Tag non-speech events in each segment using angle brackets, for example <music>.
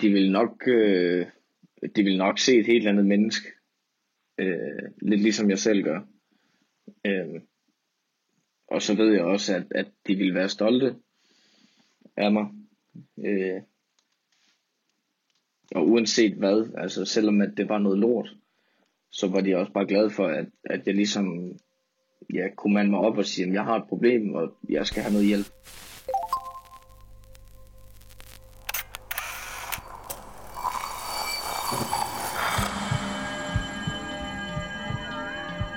de vil nok, øh, de vil nok se et helt andet menneske. Øh, lidt ligesom jeg selv gør. Øh, og så ved jeg også, at, at de vil være stolte af mig. Øh, og uanset hvad, altså selvom at det var noget lort, så var de også bare glade for, at, at jeg ligesom ja, kunne mande mig op og sige, at jeg har et problem, og jeg skal have noget hjælp.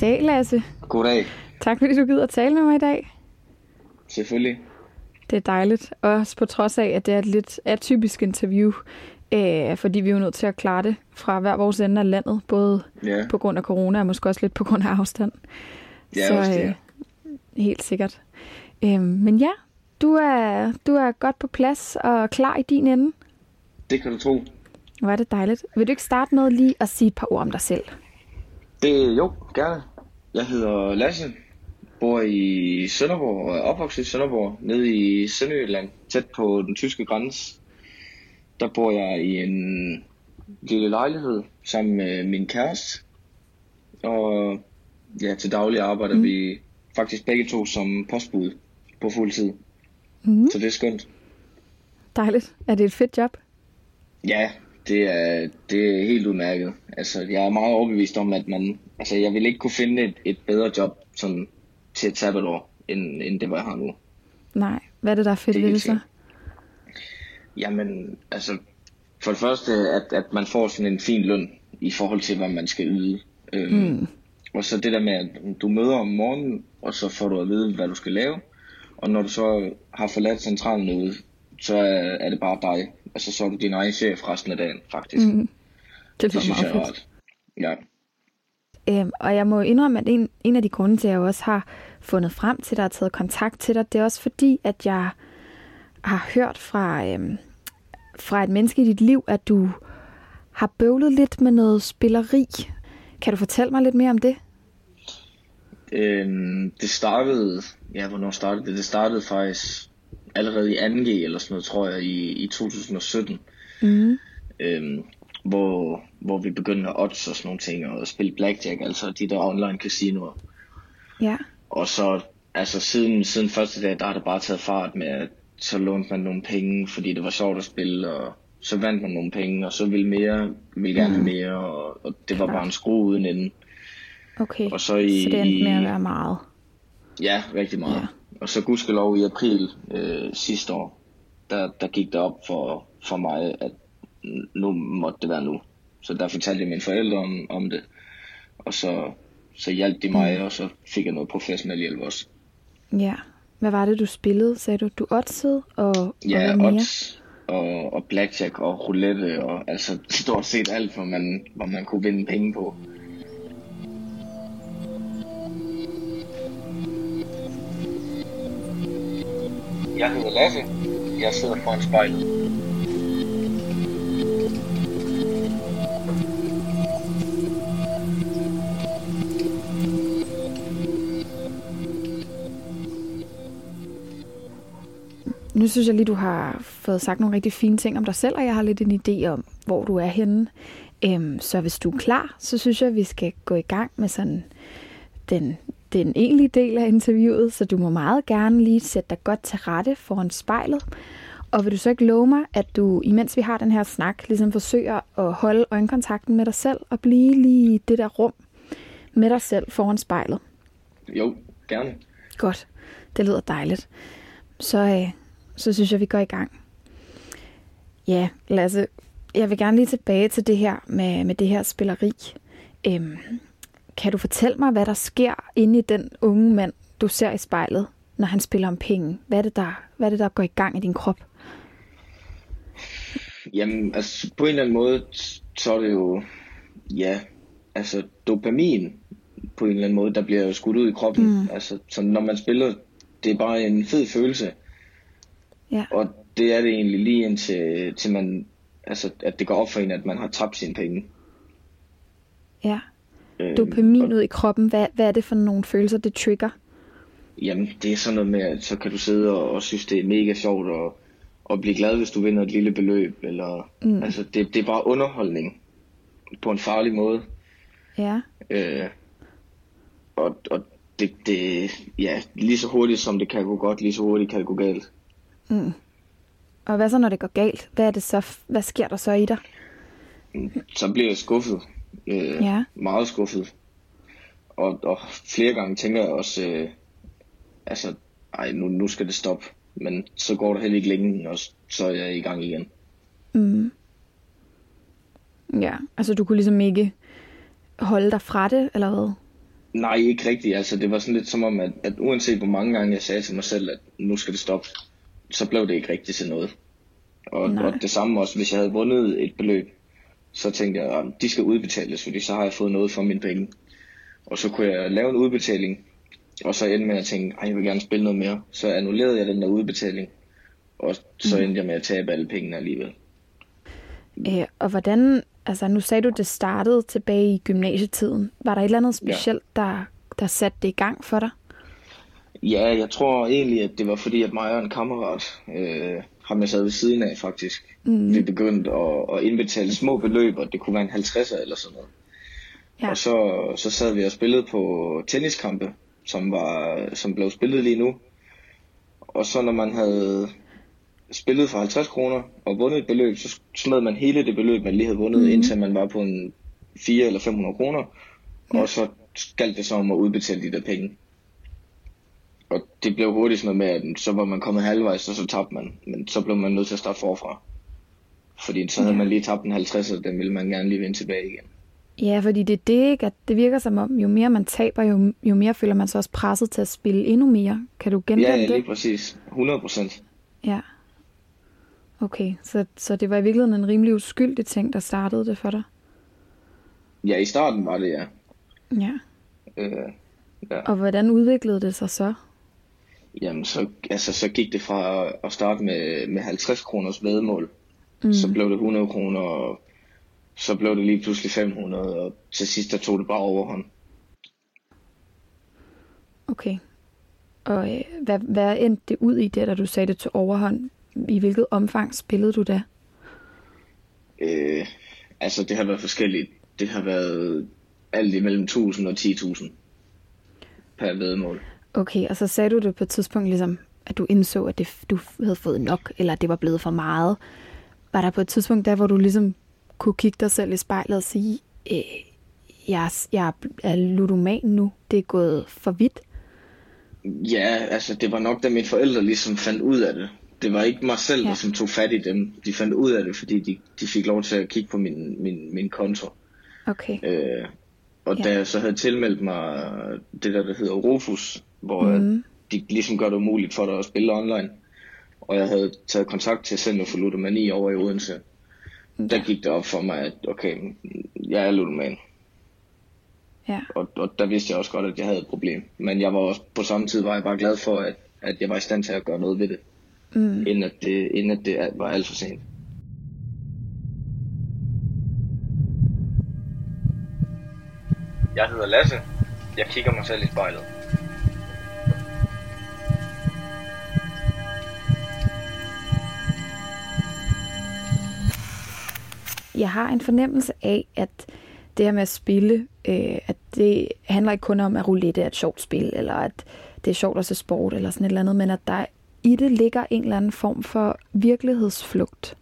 Goddag, Lasse. Goddag. Tak fordi du gider at tale med mig i dag. Selvfølgelig. Det er dejligt, også på trods af, at det er et lidt atypisk interview, øh, fordi vi er jo nødt til at klare det fra hver vores ende af landet, både Ja, på grund af corona og måske også lidt på grund af afstand. ja Så, også det. øh, Helt sikkert. Øh, men ja, du er, du er godt på plads og klar i din ende. Det kan du tro. Hvor er det dejligt. Vil du ikke starte med lige at sige et par ord om dig selv? Det, jo, gerne. Jeg hedder Lasse, bor i Sønderborg og er opvokset i Sønderborg, nede i Sønderjylland, tæt på den tyske grænse. Der bor jeg i en lille lejlighed sammen med min kæreste. Og ja, til daglig arbejder mm. vi faktisk begge to som postbud på fuld tid. Mm. Så det er skønt. Dejligt. Er det et fedt job? Ja, det er, det er helt udmærket. Altså, jeg er meget overbevist om, at man, altså, jeg vil ikke kunne finde et, et bedre job sådan, til et sabbatår, end, end det, hvor jeg har nu. Nej. Hvad er det, der er fedt Det ved det så? Jamen, altså, for det første, at, at man får sådan en fin løn i forhold til, hvad man skal yde. Øhm, mm. Og så det der med, at du møder om morgenen, og så får du at vide, hvad du skal lave. Og når du så har forladt centralen ude, så er, er det bare dig. Altså, så du din egen chef resten af dagen, faktisk. Mm. Det Det synes jeg meget er fedt. Ja. Øhm, og jeg må indrømme, at en, en af de grunde til, at jeg også har fundet frem til dig og taget kontakt til dig, det er også fordi, at jeg har hørt fra, øhm, fra et menneske i dit liv, at du har bøvlet lidt med noget spilleri. Kan du fortælle mig lidt mere om det? Øhm, det startede, ja, hvornår startede det? Det startede faktisk allerede i 2G eller sådan noget, tror jeg, i, i 2017. Mm. Øhm, hvor, hvor vi begyndte at odds og sådan nogle ting, og spille blackjack, altså de der online casinoer. Ja. Og så, altså siden, siden første dag, der har det bare taget fart med, at så lånte man nogle penge, fordi det var sjovt at spille, og så vandt man nogle penge, og så ville mere, ville gerne have mere, og, og det var bare en skrue uden ende. Okay. Og så i- så det endte med at være meget. Ja, rigtig meget. Ja. Og så gudskelov i april øh, sidste år, der, der gik det op for, for mig, at nu måtte det være nu. Så der fortalte jeg mine forældre om, om det, og så, så hjalp de mig, mm. og så fik jeg noget professionel hjælp også. Ja. Hvad var det, du spillede, sagde du? Du oddsede og, og Ja, mere? odds og, og blackjack og roulette, og altså stort set alt, hvor man, hvor man kunne vinde penge på. Jeg hedder Lasse. Jeg sidder foran spejlet. Nu synes jeg lige, du har fået sagt nogle rigtig fine ting om dig selv, og jeg har lidt en idé om, hvor du er henne. Øhm, så hvis du er klar, så synes jeg, at vi skal gå i gang med sådan den, den egentlige del af interviewet, så du må meget gerne lige sætte dig godt til rette foran spejlet. Og vil du så ikke love mig, at du, imens vi har den her snak, ligesom forsøger at holde øjenkontakten med dig selv og blive lige i det der rum med dig selv foran spejlet? Jo, gerne. Godt. Det lyder dejligt. Så, øh, så synes jeg, vi går i gang. Ja, Lasse, jeg vil gerne lige tilbage til det her med, med det her spilleri. Øhm, kan du fortælle mig, hvad der sker inde i den unge mand, du ser i spejlet, når han spiller om penge? Hvad er det, der, hvad er det, der går i gang i din krop? Jamen, altså på en eller anden måde, så er det jo, ja, altså dopamin på en eller anden måde, der bliver skudt ud i kroppen. Mm. Altså, så når man spiller, det er bare en fed følelse. Ja. Og det er det egentlig lige indtil til man, altså, at det går op for en, at man har tabt sine penge. Ja. Øh, Dopamin ud i kroppen, hvad, hvad er det for nogle følelser, det trigger? Jamen, det er sådan noget med, at så kan du sidde og, og synes, det er mega sjovt og, og blive glad, hvis du vinder et lille beløb. Eller, mm. Altså, det, det er bare underholdning på en farlig måde. Ja. Øh, og og det, det, ja, lige så hurtigt som det kan gå godt, lige så hurtigt kan det gå galt. Mm. Og hvad så, når det går galt? Hvad, er det så, hvad sker der så i dig? Så bliver jeg skuffet. Øh, ja. Meget skuffet. Og, og flere gange tænker jeg også, øh, altså, ej, nu, nu skal det stoppe. Men så går der heller ikke længe, og så er jeg i gang igen. Mm. Ja, altså du kunne ligesom ikke holde dig fra det, eller hvad? Nej, ikke rigtigt. Altså, det var sådan lidt som om, at, at uanset hvor mange gange jeg sagde til mig selv, at nu skal det stoppe, så blev det ikke rigtigt til noget. Og, og det samme også, hvis jeg havde vundet et beløb, så tænkte jeg, at de skal udbetales, fordi så har jeg fået noget for mine penge. Og så kunne jeg lave en udbetaling, og så endte med at tænke, at jeg vil gerne spille noget mere. Så annullerede jeg den der udbetaling, og så mm. endte jeg med at tabe alle pengene alligevel. Øh, og hvordan, altså nu sagde du, det startede tilbage i gymnasietiden. Var der et eller andet specielt, ja. der, der satte det i gang for dig? Ja, jeg tror egentlig, at det var fordi, at mig og en kammerat, øh, ham jeg sad ved siden af faktisk, mm. vi begyndte at, at indbetale små beløb, og det kunne være en 50'er eller sådan noget. Ja. Og så, så sad vi og spillede på tenniskampe, som, var, som blev spillet lige nu. Og så når man havde spillet for 50 kroner og vundet et beløb, så smed man hele det beløb, man lige havde vundet, mm. indtil man var på en 4 eller 500 kroner. Ja. Og så galt det så om at udbetale de der penge. Og det blev hurtigt sådan noget med, at så var man kommet halvvejs, og så tabte man. Men så blev man nødt til at starte forfra. Fordi så havde man lige tabt en 50, og den ville man gerne lige vende tilbage igen. Ja, fordi det er det, ikke? At det virker som om, jo mere man taber, jo, jo mere føler man sig også presset til at spille endnu mere. Kan du genkende det? Ja, lige præcis. 100 procent. Ja. Okay, så, så det var i virkeligheden en rimelig uskyldig ting, der startede det for dig? Ja, i starten var det, ja. Ja. Øh, ja. Og hvordan udviklede det sig så? Jamen, så, altså, så gik det fra at starte med, med 50 kroners vedmål, mm. så blev det 100 kroner, og så blev det lige pludselig 500, og til sidst der tog det bare overhånd. Okay. Og øh, hvad, hvad endte det ud i det, da du sagde det til overhånd? I hvilket omfang spillede du da? Øh, altså, det har været forskelligt. Det har været alt imellem 1000 og 10.000 per vedmål. Okay, og så sagde du det på et tidspunkt, ligesom, at du indså, at det, du havde fået nok, eller at det var blevet for meget. Var der på et tidspunkt der, hvor du ligesom kunne kigge dig selv i spejlet og sige, øh, jeg, jeg er ludoman nu, det er gået for vidt? Ja, altså det var nok, da mine forældre ligesom fandt ud af det. Det var ikke mig selv, ja. der som tog fat i dem. De fandt ud af det, fordi de, de fik lov til at kigge på min, min, min konto. Okay. Øh, og ja. da jeg så havde tilmeldt mig det der, der hedder Rufus, hvor mm. de ligesom gør det umuligt for dig at spille online, og jeg havde taget kontakt til Center for Ludomani over i Odense, ja. der gik det op for mig, at okay, jeg er ludoman. Ja. Og, og der vidste jeg også godt, at jeg havde et problem. Men jeg var også, på samme tid var jeg bare glad for, at, at jeg var i stand til at gøre noget ved det. Mm. Inden, at det inden at det var alt for sent. Jeg hedder Lasse. Jeg kigger mig selv i spejlet. Jeg har en fornemmelse af, at det her med at spille, øh, at det handler ikke kun om, at roulette er et sjovt spil, eller at det er sjovt at se sport, eller sådan et eller andet, men at der i det ligger en eller anden form for virkelighedsflugt.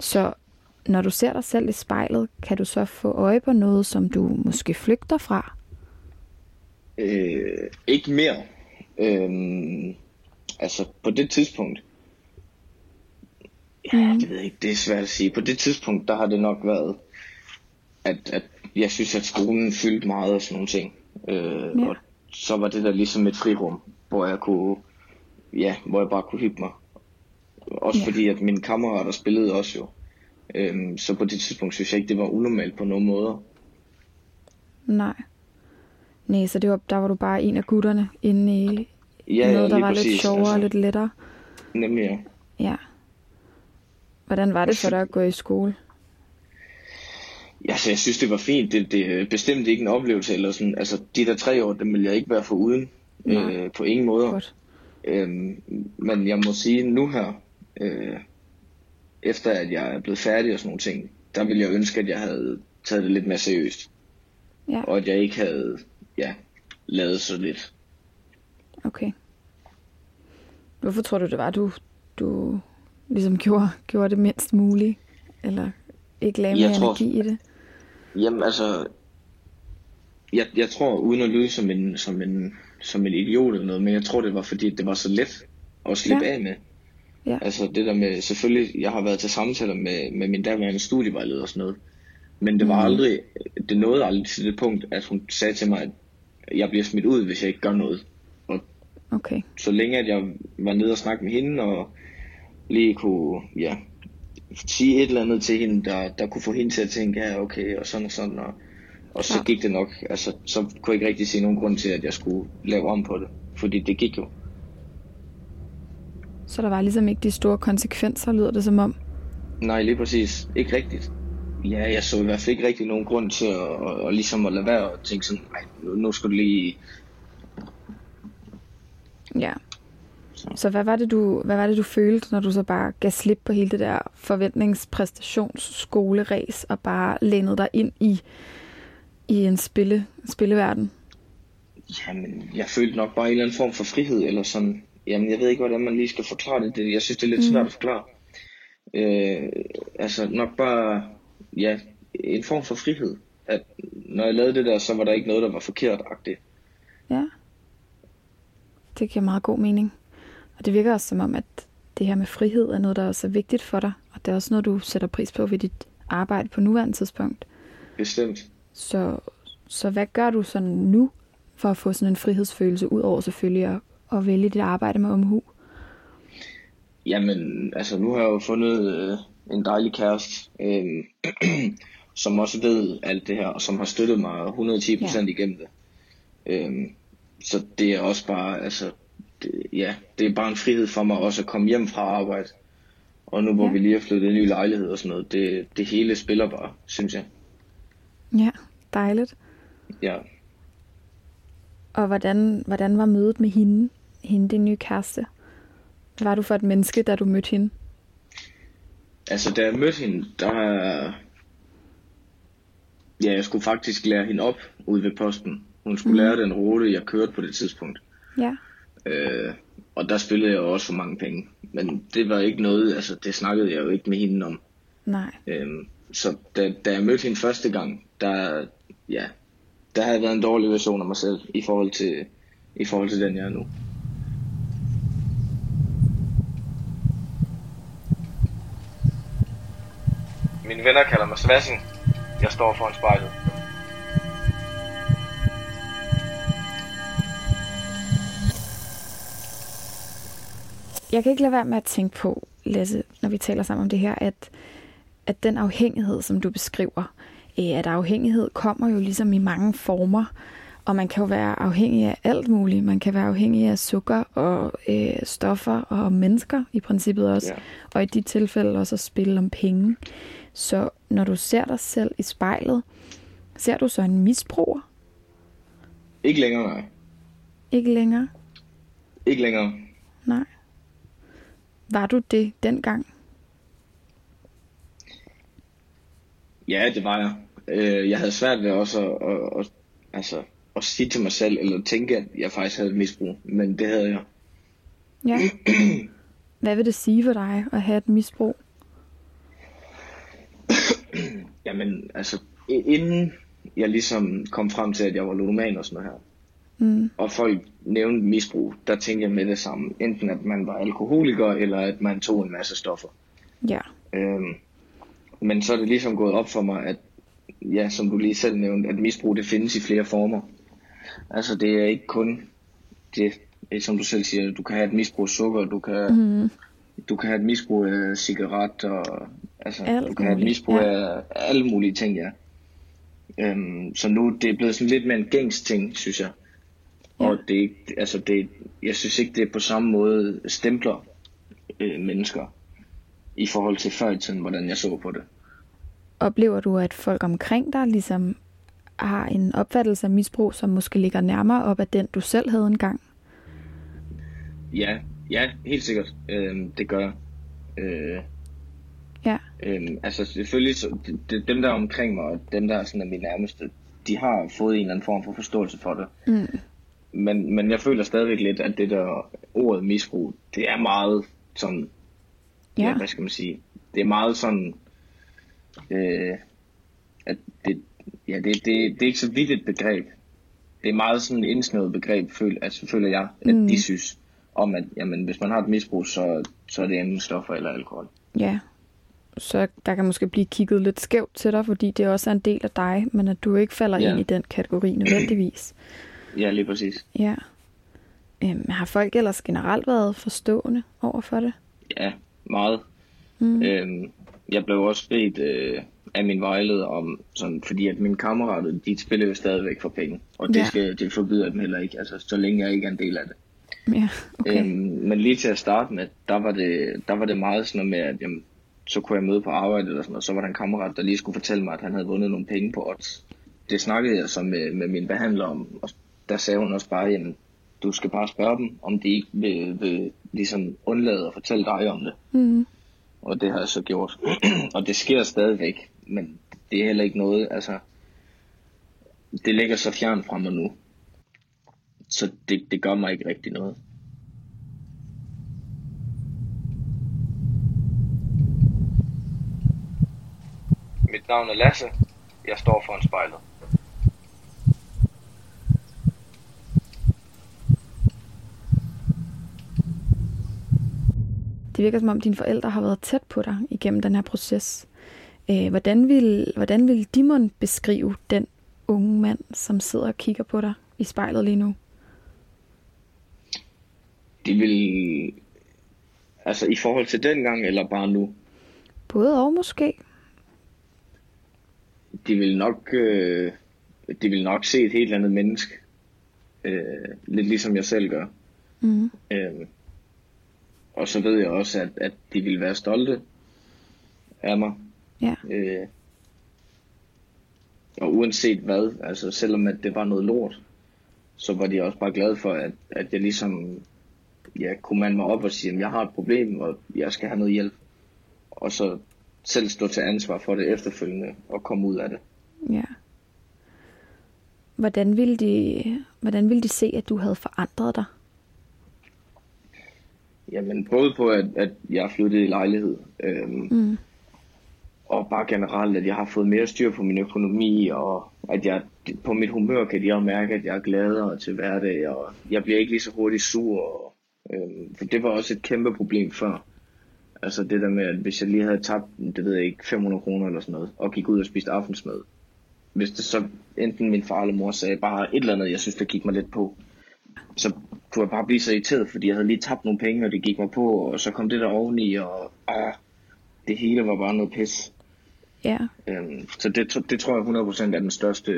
Så når du ser dig selv i spejlet, kan du så få øje på noget, som du måske flygter fra? Øh, ikke mere. Øh, altså på det tidspunkt, Ja, det ved jeg ikke. Det er svært at sige. På det tidspunkt, der har det nok været, at, at jeg synes, at skolen fyldte meget af sådan nogle ting. Øh, Ja. Og så var det der ligesom et frirum, hvor jeg kunne, ja, hvor jeg bare kunne hygge mig. Også Ja. fordi, at mine kammerater spillede også jo. Øhm, så på det tidspunkt synes jeg ikke, det var unormalt på nogen måder. Nej. Nej, så det var, der var du bare en af gutterne inde i Ja, noget, der lige var præcis. lidt sjovere og lidt lettere. Nemlig, ja. Ja. Hvordan var det for dig at gå i skole? Ja, så jeg synes, det var fint. Det, det er bestemt ikke en oplevelse. Eller sådan. Altså, de der tre år, dem vil jeg ikke være for uden. Nej. Øh, på ingen måde. Godt. Øhm, men jeg må sige nu her, øh, efter at jeg er blevet færdig og sådan nogle ting, der ville jeg ønske, at jeg havde taget det lidt mere seriøst. Ja, Og at jeg ikke havde, ja, lavet så lidt. okay. Hvorfor tror du, det var, du, du ligesom gjorde, gjorde det mindst muligt? Eller ikke lagde mere tror- energi i det? Jamen altså, jeg, jeg tror, uden at lyde som en, som, en, som en idiot eller noget, men jeg tror, det var fordi, det var så let at slippe Ja. af med. Ja. Altså det der med, selvfølgelig, jeg har været til samtaler med, med min daværende studievejleder og sådan noget, men det var Mm. aldrig, det nåede aldrig til det punkt, at hun sagde til mig, at jeg bliver smidt ud, hvis jeg ikke gør noget. Og Okay, så længe at jeg var nede og snakke med hende, og lige kunne, ja, sige et eller andet til hende, der, der kunne få hende til at tænke, ja, okay, og sådan og sådan, og, og så Klart. gik det nok, altså, så kunne jeg ikke rigtig se nogen grund til, at jeg skulle lave om på det, fordi det gik jo. så der var ligesom ikke de store konsekvenser, lyder det som om. Nej, lige præcis. Ikke rigtigt. Ja, jeg så i hvert fald ikke rigtig nogen grund til at, at, at ligesom at lade være og tænke sådan, nej, nu, nu skal du lige... Ja. Så hvad var, det, du, hvad var det, du følte, når du så bare gav slip på hele det der forventningspræstationsskoleræs og bare lænede dig ind i, i en spille, spilleverden? Jamen, jeg følte nok bare en eller anden form for frihed, eller sådan... Jamen, jeg ved ikke, hvordan man lige skal forklare det. det jeg synes, det er lidt Mhm. svært at forklare. Øh, altså, nok bare... Ja, en form for frihed. At når jeg lavede det der, så var der ikke noget, der var forkert-agtigt. Ja. Det giver meget god mening. Og det virker også som om, at det her med frihed er noget, der også er vigtigt for dig. Og det er også noget, du sætter pris på ved dit arbejde på nuværende tidspunkt. Bestemt. Så, så hvad gør du sådan nu for at få sådan en frihedsfølelse, ud over selvfølgelig at, at vælge dit arbejde med omhu? Jamen, altså nu har jeg jo fundet øh, en dejlig kæreste, øh, <clears throat> som også ved alt det her, og som har støttet mig 110% ja. igennem det. Øh, så det er også bare, altså, det, ja, det er bare en frihed for mig også at komme hjem fra arbejde. Og nu hvor Ja. vi lige har flyttet en ny lejlighed og sådan noget, det, det hele spiller bare, synes jeg. Ja, dejligt. Ja. Og hvordan, hvordan var mødet med hende, hende din nye kæreste? Hvad var du for et menneske, da du mødte hende? Altså, da jeg mødte hende, der... Ja, jeg skulle faktisk lære hende op ude ved posten. Hun skulle mm. lære den rute, jeg kørte på det tidspunkt. Ja, Øh, og der spillede jeg også for mange penge. Men det var ikke noget, altså det snakkede jeg jo ikke med hende om. nej. Øhm, så da, da jeg mødte hende første gang, der, ja, der havde jeg været en dårlig version af mig selv i forhold til, i forhold til den, jeg er nu. Mine venner kalder mig Svassen. Jeg står foran spejlet. Jeg kan ikke lade være med at tænke på, Lasse, når vi taler sammen om det her, at, at den afhængighed, som du beskriver, øh, at afhængighed kommer jo ligesom i mange former, og man kan jo være afhængig af alt muligt. Man kan være afhængig af sukker og øh, stoffer og mennesker i princippet også, Ja. og i de tilfælde også at spille om penge. Så når du ser dig selv i spejlet, ser du så en misbruger? Ikke længere, nej. Ikke længere? Ikke længere. Nej. Var du det dengang? Ja, det var jeg. Øh, jeg havde svært ved også at, at, at, altså, at sige til mig selv, eller tænke, at jeg faktisk havde misbrug. Men det havde jeg. Ja. <clears throat> Hvad vil det sige for dig at have et misbrug? <clears throat> Jamen, altså, inden jeg ligesom kom frem til, at jeg var ludoman og sådan noget her, Mm. og folk nævnte misbrug, der tænkte jeg med det samme. Enten at man var alkoholiker, eller at man tog en masse stoffer. Ja. Øhm, men så er det ligesom gået op for mig, at ja, som du lige selv nævnte, at misbrug det findes i flere former. Altså det er ikke kun det, som du selv siger, du kan have et misbrug af sukker, du kan, mm. du kan have et misbrug af cigaret, og altså, Alt du kan have et misbrug ja. af alle mulige ting, ja. Øhm, så nu det er blevet sådan lidt mere en gængs ting, synes jeg. Ja. Og det er ikke, altså det, jeg synes ikke, det er på samme måde stempler øh, mennesker i forhold til før i tiden, hvordan jeg så på det. Oplever du, at folk omkring dig ligesom har en opfattelse af misbrug, som måske ligger nærmere op af den, du selv havde engang? Ja, ja, helt sikkert. Øhm, det gør jeg. Øh, Ja, øhm, altså selvfølgelig, så, det, dem der er omkring mig, og dem der er sådan er mine nærmeste, de har fået en eller anden form for forståelse for det. Mm. Men, men jeg føler stadigvæk lidt, at det der ordet misbrug, det er meget sådan, ja. ja, hvad skal man sige, det er meget sådan, øh, at det, ja, det, det, det er ikke så vidt et begreb. Det er meget sådan et indsnævet begreb, føl, altså, føler jeg, at Mm. de synes, om at jamen, hvis man har et misbrug, så, så er det enten stoffer eller alkohol. ja. Så der kan måske blive kigget lidt skævt til dig, fordi det også er en del af dig, men at du ikke falder Ja. ind i den kategori nødvendigvis. Ja, lige præcis. Ja. Øhm, har folk ellers generelt været forstående over for det? Ja, meget. Mm. Øhm, jeg blev også bedt øh, af min vejleder om, sådan, fordi at mine kammerater, de spiller jo stadigvæk for penge. Og det, Ja. skal, det forbyder dem heller ikke, altså, så længe jeg ikke er en del af det. Ja, okay. Øhm, men lige til at starte med, der var det, der var det meget sådan noget med, at jamen, så kunne jeg møde på arbejde eller sådan og så var der en kammerat, der lige skulle fortælle mig, at han havde vundet nogle penge på odds. Det snakkede jeg så med, med min behandler om, og der sagde hun også bare, jamen, du skal bare spørge dem, om de ikke vil, vil ligesom undlade at fortælle dig om det. Mm. Og det har jeg så gjort. <clears throat> og det sker stadigvæk, men det er heller ikke noget, altså, det ligger så fjern fra mig nu. Så det, det gør mig ikke rigtig noget. Mit navn er Lasse. Jeg står foran spejlet. Det virker som om dine forældre har været tæt på dig igennem den her proces. Øh, hvordan, vil, hvordan vil Dimon beskrive den unge mand, som sidder og kigger på dig i spejlet lige nu? De vil... Altså i forhold til dengang, eller bare nu? Både og måske. de vil nok øh, de vil nok se et helt andet menneske. Øh, lidt ligesom jeg selv gør. Mm. Øh, og så ved jeg også, at, at de vil være stolte af mig. Ja. Øh, og uanset hvad, altså selvom at det var noget lort, så var de også bare glade for, at, at jeg ligesom ja, kunne mande mig op og sige, at jeg har et problem, og jeg skal have noget hjælp. Og så selv stå til ansvar for det efterfølgende og komme ud af det. Ja. Hvordan ville, de, hvordan ville de se, at du havde forandret dig? Jamen både på, at, at jeg er flyttet i lejlighed, øhm, Mm. og bare generelt, at jeg har fået mere styr på min økonomi, og at jeg på mit humør kan de også mærke, at jeg er gladere til hverdag, og jeg bliver ikke lige så hurtigt sur. Og, øhm, for det var også et kæmpe problem før. Altså det der med, at hvis jeg lige havde tabt, det ved jeg ikke, 500 kroner eller sådan noget, og gik ud og spiste aftensmad. Hvis det så enten min far eller mor sagde bare et eller andet, jeg synes, der gik mig lidt på, så kunne jeg bare blive så irriteret, fordi jeg havde lige tabt nogle penge, og det gik mig på, og så kom det der oveni, og ah, det hele var bare noget pis. Ja. Øhm, så det, det tror jeg 100% er den største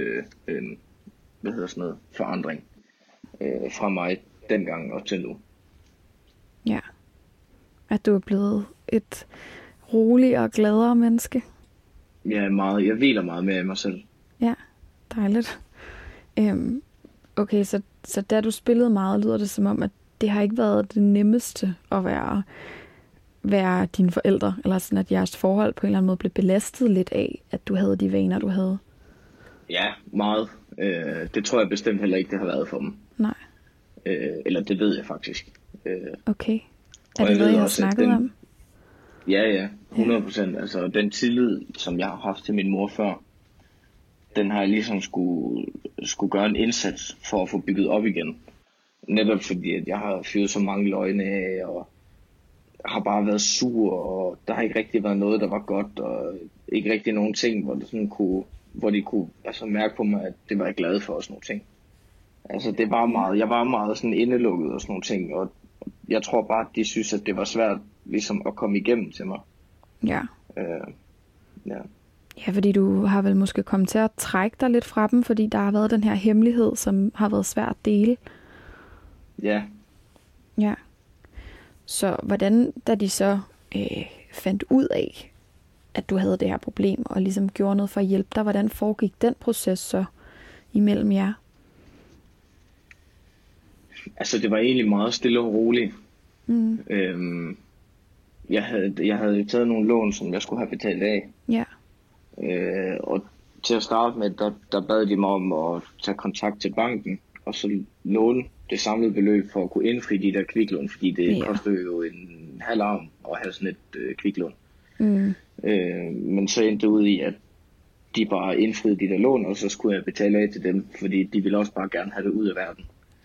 øhm, hvad hedder sådan noget, forandring øh, fra mig dengang og til nu. Ja. At du er blevet et roligere og gladere menneske. Er meget, jeg hviler meget mere i mig selv. Ja, dejligt. Øhm, okay, så, så da du spillede meget, lyder det som om, at det har ikke været det nemmeste at være, være dine forældre, eller sådan at jeres forhold på en eller anden måde blev belastet lidt af, at du havde de vaner, du havde. Ja, meget. Øh, det tror jeg bestemt heller ikke, det har været for dem. Nej, Øh, eller det ved jeg faktisk. Øh, okay. Er det jeg noget, jeg har også, snakket den- om? Ja, ja, 100 procent. Altså, den tillid, som jeg har haft til min mor før, den har jeg ligesom skulle, skulle gøre en indsats for at få bygget op igen. Netop fordi, at jeg har fyret så mange løgne af, og har bare været sur, og der har ikke rigtig været noget, der var godt, og ikke rigtig nogen ting, hvor, det sådan kunne, hvor de kunne altså, mærke på mig, at det var jeg glad for og sådan nogle ting. Altså det var meget, jeg var meget sådan indelukket og sådan nogle ting, og jeg tror bare, at de synes, at det var svært ligesom at komme igennem til mig. Ja. Øh, ja. Ja, fordi du har vel måske kommet til at trække dig lidt fra dem, fordi der har været den her hemmelighed, som har været svært at dele. Ja. Ja. Så hvordan, da de så øh, fandt ud af, at du havde det her problem, og ligesom gjorde noget for at hjælpe dig, hvordan foregik den proces så imellem jer? Altså, det var egentlig meget stille og roligt. Mm. Øhm, jeg, havde, jeg havde taget nogle lån, som jeg skulle have betalt af. Ja. Øh, og til at starte med, der, der bad de mig om at tage kontakt til banken, og så låne det samlede beløb for at kunne indfri de der kviklån, fordi det Ja. koster jo en halv arm at have sådan et øh, kviklån. Mm. Øh, men så endte det ud i, at de bare indfriede de der lån, og så skulle jeg betale af til dem, fordi de ville også bare gerne have det ud af verden.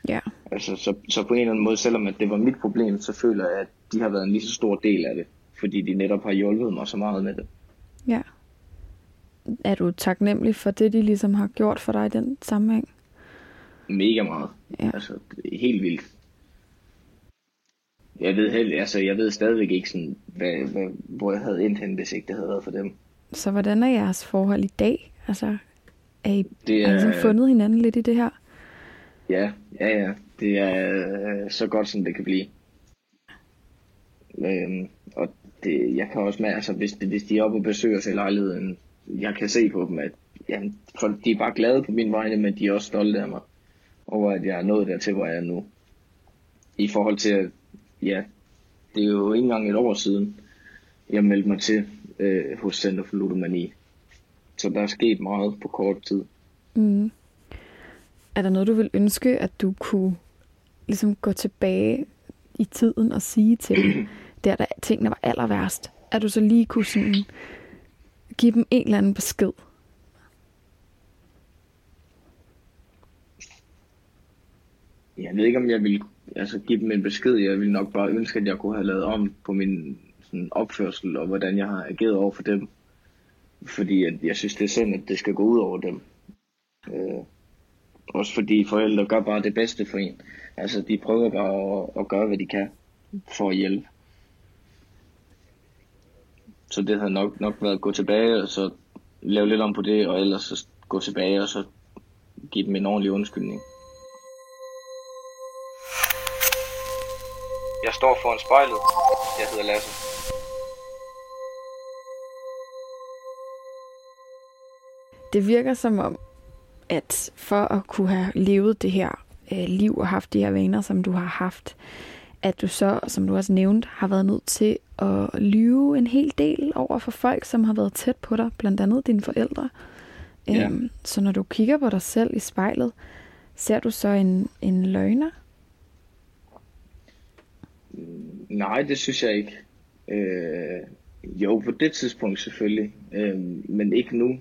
Ja. Altså, så, så på en eller anden måde, selvom at det var mit problem, så føler jeg, at de har været en lige så stor del af det, fordi de netop har hjulpet mig så meget med det. Er du taknemmelig for det, de ligesom har gjort for dig i den sammenhæng? Mega meget. Ja. Altså, er helt vildt. Jeg ved, helt, altså, jeg ved stadigvæk ikke, sådan, hvad, hvad, hvor jeg havde endt hen, hvis ikke det havde været for dem. Så hvordan er jeres forhold i dag? Altså, er I, Det har I ligesom er- fundet hinanden lidt i det her? Ja, ja, ja. Det er øh, så godt, som det kan blive. Øhm, og det, jeg kan også mærke, altså hvis, hvis de er oppe og besøger sig i lejligheden, jeg kan se på dem, at jamen, folk, de er bare glade på min vegne, men de er også stolte af mig over, at jeg er nået dertil, hvor jeg er nu. I forhold til, at ja, det er jo ikke engang et år siden, jeg meldte mig til øh, hos Center for Ludomani. Så der er sket meget på kort tid. Mm. Er der noget, du vil ønske, at du kunne ligesom gå tilbage i tiden og sige til dem, <clears throat> der tingene var aller værst, at du så lige kunne sådan give dem en eller anden besked? Jeg ved ikke, om jeg vil altså, give dem en besked. Jeg vil nok bare ønske, at jeg kunne have lavet om på min sådan, opførsel og hvordan jeg har ageret over for dem. Fordi at jeg synes, det er synd, at det skal gå ud over dem. Øh, også fordi forældre gør bare det bedste for en. Altså, de prøver bare at, at gøre, hvad de kan for at hjælpe. Så det havde nok, nok været at gå tilbage og så lave lidt om på det, og ellers så gå tilbage og så give dem en ordentlig undskyldning. Jeg står foran spejlet. Jeg hedder Lasse. Det virker som om, at for at kunne have levet det her øh, liv og haft de her vaner, som du har haft, at du så, som du også nævnt, har været nødt til at lyve en hel del over for folk, som har været tæt på dig, blandt andet dine forældre. Ja. Øhm, så når du kigger på dig selv i spejlet, ser du så en, en løgner? Nej, det synes jeg ikke. Øh, jo, på det tidspunkt selvfølgelig, øh, men ikke nu.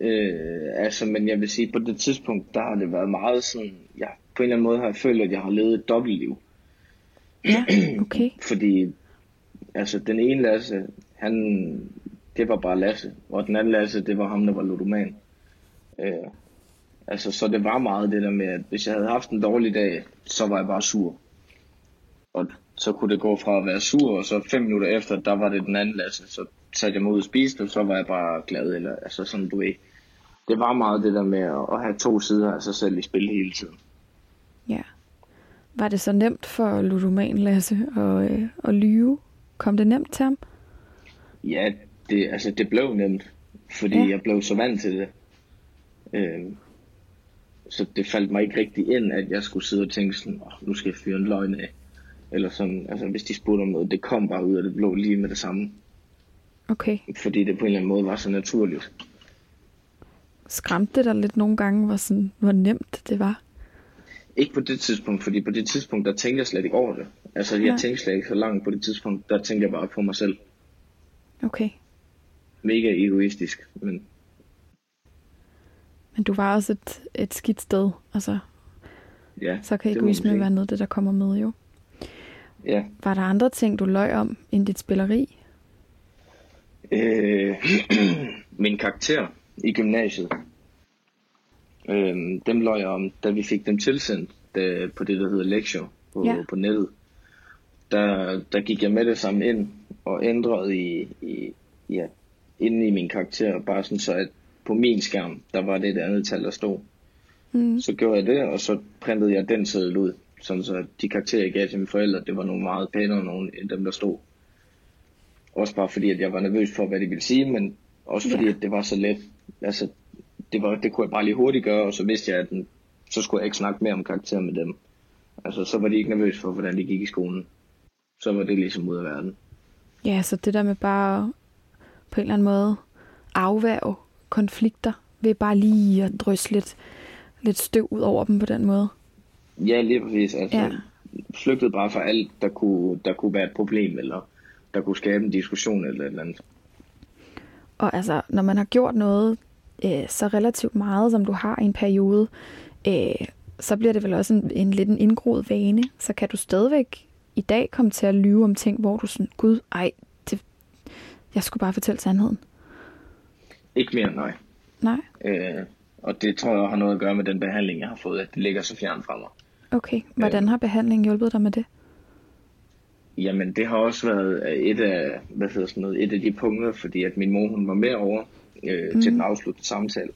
Øh, altså, men jeg vil sige, på det tidspunkt, der har det været meget sådan, ja, på en eller anden måde har jeg følt, at jeg har levet et dobbeltliv. Ja, <clears throat> okay. Fordi, altså, den ene Lasse, han, det var bare Lasse, og den anden Lasse, det var ham, der var ludoman. Øh, altså, så det var meget det der med, at hvis jeg havde haft en dårlig dag, så var jeg bare sur. Og så kunne det gå fra at være sur, og så fem minutter efter, der var det den anden Lasse. Så satte jeg mig ud og spiste, og så var jeg bare glad. Eller, altså sådan, du ved. Det var meget det der med at, at have to sider af sig selv i spil hele tiden. Var det så nemt for ludoman Lasse at, øh, at lyve? Kom det nemt til ham? Ja, det, altså, det blev nemt, fordi Ja. jeg blev så vant til det. Øhm, så det faldt mig ikke rigtig ind, at jeg skulle sidde og tænke sådan, oh, nu skal jeg fyre en løgn af. Eller sådan, altså hvis de spurgte om noget, det kom bare ud af det blå lige med det samme. Okay. Fordi det på en eller anden måde var så naturligt. Skræmte det dig lidt nogle gange, hvor, sådan, hvor nemt det var? Ikke på det tidspunkt, fordi på det tidspunkt, der tænkte jeg slet ikke over det. Altså, jeg Ja. tænkte slet ikke så langt på det tidspunkt. Der tænkte jeg bare på mig selv. Okay. Mega egoistisk, men Men du var også et, et skidt sted. Altså, ja. så kan egoisme være noget det, der kommer med jo. Ja. Var der andre ting, du løj om end dit spilleri? Øh, <clears throat> min karakter i gymnasiet. Øh, dem løg jeg om, da vi fik dem tilsendt da, på det, der hedder lektier på, Ja. på nettet. Der, der gik jeg med det samme ind og ændrede i, i ja, inde i min karakter, bare sådan så at på min skærm, der var det et andet tal, der stod. Mm. Så gjorde jeg det, og så printede jeg den seddel ud, sådan så de karakterer, jeg gav til mine forældre, det var nogle meget pænere nogle end dem, der stod. Også bare fordi, at jeg var nervøs for, hvad de ville sige, men også fordi, Ja. at det var så let. Altså, det, var, det kunne jeg bare lige hurtigt gøre, og så vidste jeg, at den, så skulle jeg ikke snakke mere om karakterer med dem. Altså, så var de ikke nervøse for, hvordan de gik i skolen. Så var det ligesom ud af verden. Ja, så det der med bare på en eller anden måde afværge konflikter ved bare lige at drysse lidt, lidt støv ud over dem på den måde. Ja, lige præcis. Altså, Ja. ja. flygtede bare fra alt, der kunne, der kunne være et problem, eller der kunne skabe en diskussion eller et eller andet. Og altså, når man har gjort noget øh, så relativt meget, som du har i en periode, øh, så bliver det vel også en, en lidt en indgroet vane. Så kan du stadigvæk i dag komme til at lyve om ting, hvor du sådan, gud, ej, det, jeg skulle bare fortælle sandheden. Ikke mere, nej. Nej, Øh, og det tror jeg har noget at gøre med den behandling, jeg har fået, at det ligger så fjern fra mig. okay. Hvordan har behandlingen hjulpet dig med det? Jamen, det har også været et af, hvad hedder sådan noget, et af de punkter, fordi at min mor, hun var med over øh, mm. til den afsluttende samtale.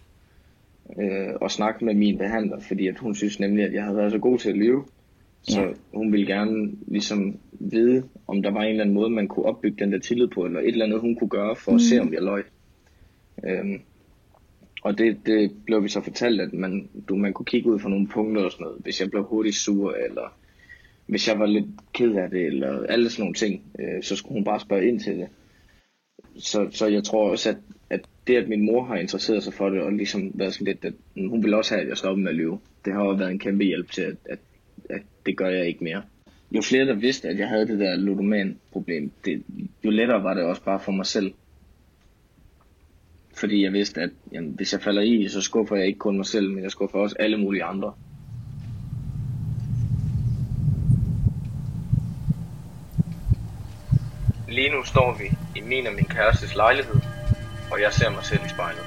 Øh, og snakke med min behandler, fordi at hun synes nemlig, at jeg havde været så god til at leve. Så Ja. hun ville gerne ligesom vide, om der var en eller anden måde, man kunne opbygge den der tillid på, eller et eller andet, hun kunne gøre for at se, om jeg løg. Øhm, og det, det blev vi så fortalt, at man, du, man kunne kigge ud for nogle punkter og sådan noget. Hvis jeg blev hurtigt sur, eller hvis jeg var lidt ked af det, eller alle sådan nogle ting, øh, så skulle hun bare spørge ind til det. Så, så jeg tror også, at det, at min mor har interesseret sig for det, og ligesom været sådan lidt, at hun vil også have, at jeg stopper med at løbe. det har jo været en kæmpe hjælp til, at, at, at det gør jeg ikke mere. Jo flere, der vidste, at jeg havde det der ludoman-problem, det, jo lettere var det også bare for mig selv. Fordi jeg vidste, at jamen, hvis jeg falder i, så skuffer jeg ikke kun mig selv, men jeg skuffer også alle mulige andre. Lige nu står vi i min og min kærestes lejlighed, og jeg ser mig selv i spejlet.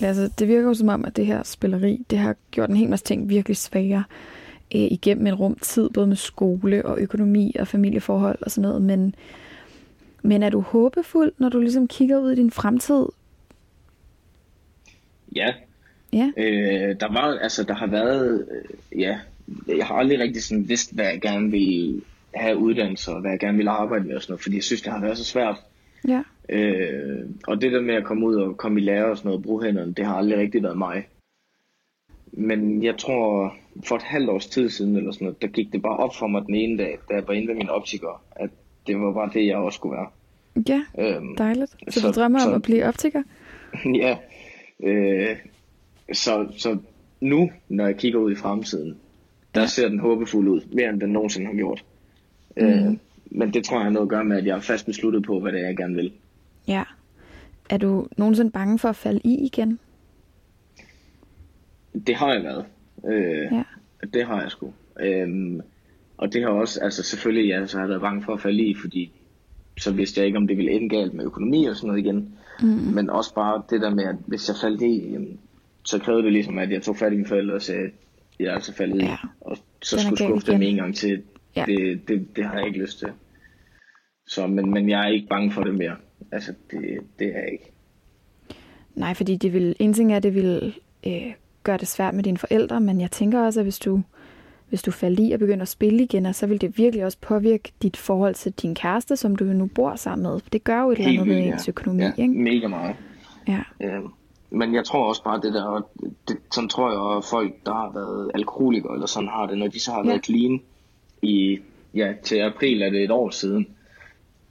Altså, det virker jo som om, at det her spilleri, det har gjort en hel masse ting virkelig svære øh, igennem en rum tid, både med skole og økonomi og familieforhold og sådan noget. Men, men er du håbefuld, når du ligesom kigger ud i din fremtid? Ja, Ja, Øh, der var, altså, der har været, øh, ja, jeg har aldrig rigtig sådan vidst, hvad jeg gerne ville have uddannelse, og hvad jeg gerne ville arbejde med og sådan noget, fordi jeg synes, det har været så svært. ja, Øh, og det der med at komme ud og komme i lære og sådan noget, bruge hænderne, det har aldrig rigtig været mig. Men jeg tror, for et halvt års tid siden eller sådan noget, der gik det bare op for mig den ene dag, da jeg var inde ved min optiker, at det var bare det, jeg også skulle være. ja, Øhm, dejligt. Så, så- du drømmer om så- at blive optiker? <laughs> ja. Øh, så, så nu, når jeg kigger ud i fremtiden, der ser den håbefuld ud, mere end den nogensinde har gjort. Mm. Øh, men det tror jeg har noget at gøre med, at jeg er fast besluttet på, hvad det er, jeg gerne vil. Ja. Er du nogensinde bange for at falde i igen? Det har jeg været. Øh, Ja. Det har jeg sgu. Øhm, og det har også, altså selvfølgelig, ja, så har jeg været bange for at falde i, fordi så vidste jeg ikke, om det ville ende galt med økonomi og sådan noget igen. Mm. Men også bare det der med, at hvis jeg faldt i, så krævede det ligesom, at jeg tog fat i mine forældre og sagde, jeg er altså faldet i. Ja. Og så skulle skuffe dem en gang til. Ja. Det, det, det har jeg ikke lyst til. Så, men, men jeg er ikke bange for det mere. Altså, det, det er jeg ikke. Nej, fordi det vil, en ting er, at det vil øh, gøre det svært med dine forældre, men jeg tænker også, at hvis du, hvis du falder i og begynder at spille igen, så vil det virkelig også påvirke dit forhold til din kæreste, som du jo nu bor sammen med. Det gør jo et eller andet ved vildt, ens økonomi, ja, ikke? mega meget. Ja. Øh, men jeg tror også bare det der, det, sådan tror jeg, at folk, der har været alkoholikere eller sådan har det, når de så har Ja. været clean i, ja, til april er det et år siden.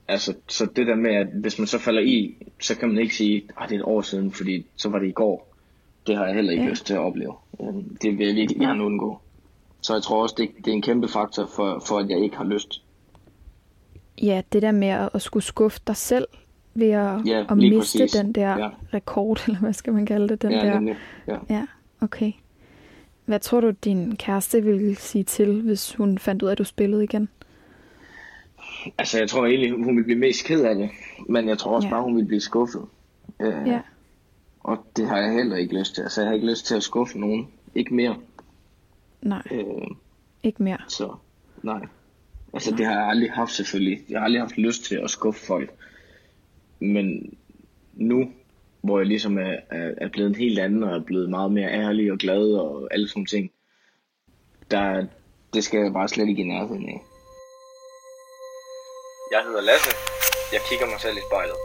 Altså, så det der med, at hvis man så falder i, så kan man ikke sige, at det er et år siden, fordi så var det i går. Det har jeg heller ikke Ja. ja. lyst til at opleve. Øh, Det vil jeg virkelig gerne undgå. Så jeg tror også, det, det er en kæmpe faktor for, for, at jeg ikke har lyst. ja, det der med at, at skulle skuffe dig selv ved at, Ja, at miste præcis. den der Ja. rekord, eller hvad skal man kalde det? Den Ja, der, nemlig. Ja. Ja, Okay. Hvad tror du, din kæreste ville sige til, hvis hun fandt ud af, at du spillede igen? Altså, jeg tror egentlig, hun ville blive mest ked af det. Men jeg tror også Ja. bare, hun ville blive skuffet. Øh, Ja. Og det har jeg heller ikke lyst til. Altså, jeg har ikke lyst til at skuffe nogen. Ikke mere. Nej, Øh, ikke mere. så nej. Altså, det har jeg aldrig haft selvfølgelig. Jeg har aldrig haft lyst til at skuffe folk. Men nu, hvor jeg ligesom er, er, er blevet en helt anden, og er blevet meget mere ærlig og glad og alle sådan ting, der, det skal jeg bare slet ikke i nærheden af. Jeg hedder Lasse. Jeg kigger mig selv i spejlet.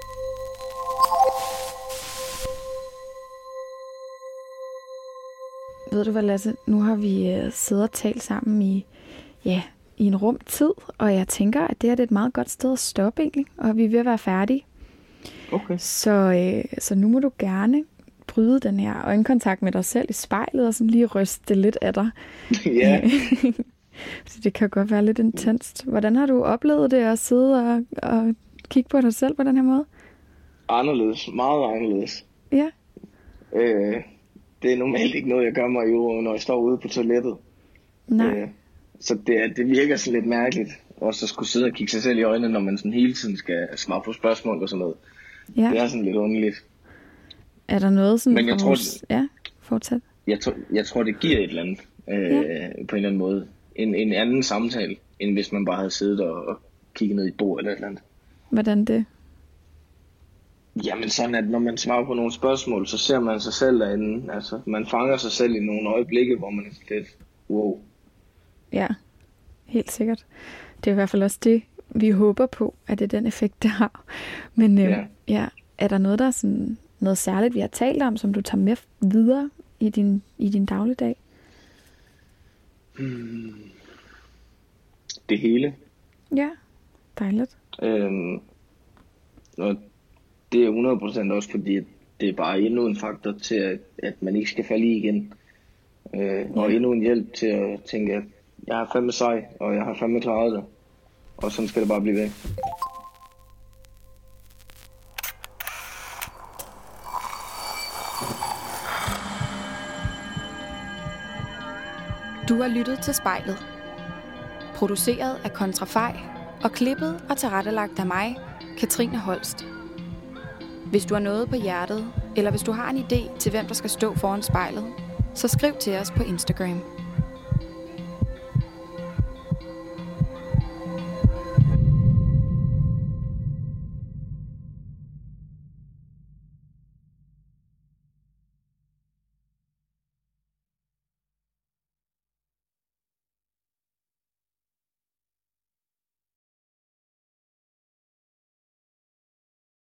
Ved du hvad, Lasse? Nu har vi øh, siddet og talt sammen i, ja, i en rum tid, og jeg tænker, at det her det er et meget godt sted at stoppe egentlig, og vi er ved at være færdige. Okay. Så, øh, så nu må du gerne bryde den her øjenkontakt med dig selv i spejlet, og sådan lige ryste det lidt af dig. <laughs> ja. <laughs> Så det kan godt være lidt intenst. Hvordan har du oplevet det at sidde og, og kigge på dig selv på den her måde? Anderledes. Meget anderledes. Ja, Øh, det er normalt ikke noget, jeg gør mig jo, når jeg står ude på toilettet. nej. Øh, så det, det virker sådan lidt mærkeligt. Også at skulle sidde og kigge sig selv i øjnene, når man sådan hele tiden skal svare på spørgsmål og sådan noget. Ja. Det er sådan lidt underligt. Er der noget sådan... Men jeg tror, vores- Ja, fortsæt. Jeg, tror, jeg tror, det giver et eller andet. Øh, Ja. På en eller anden måde. En, en anden samtale, end hvis man bare havde siddet og, og kigget ned i et bord eller et eller andet. Hvordan det? Jamen sådan, at når man svarer på nogle spørgsmål, så ser man sig selv derinde. Altså, man fanger sig selv i nogle øjeblikke, hvor man er lidt, wow. Ja, helt sikkert. Det er i hvert fald også det, vi håber på, at det er den effekt, det har. Men øh, Ja. ja, er der noget, der er sådan, noget særligt, vi har talt om, som du tager med videre i din, i din dagligdag? Det hele. Ja, dejligt. Øhm, og det er 100% også fordi, det er bare endnu en faktor til, at, at man ikke skal falde i igen. Øh, og Ja. endnu en hjælp til at tænke, at jeg har fandme sej, og jeg har fandme klaret det. Og sådan skal det bare blive ved. Du har lyttet til spejlet. Produceret af Kontrafej og klippet og tilrettelagt af mig, Katrine Holst. Hvis du har noget på hjertet, eller hvis du har en idé til, hvem der skal stå foran spejlet, så skriv til os på Instagram.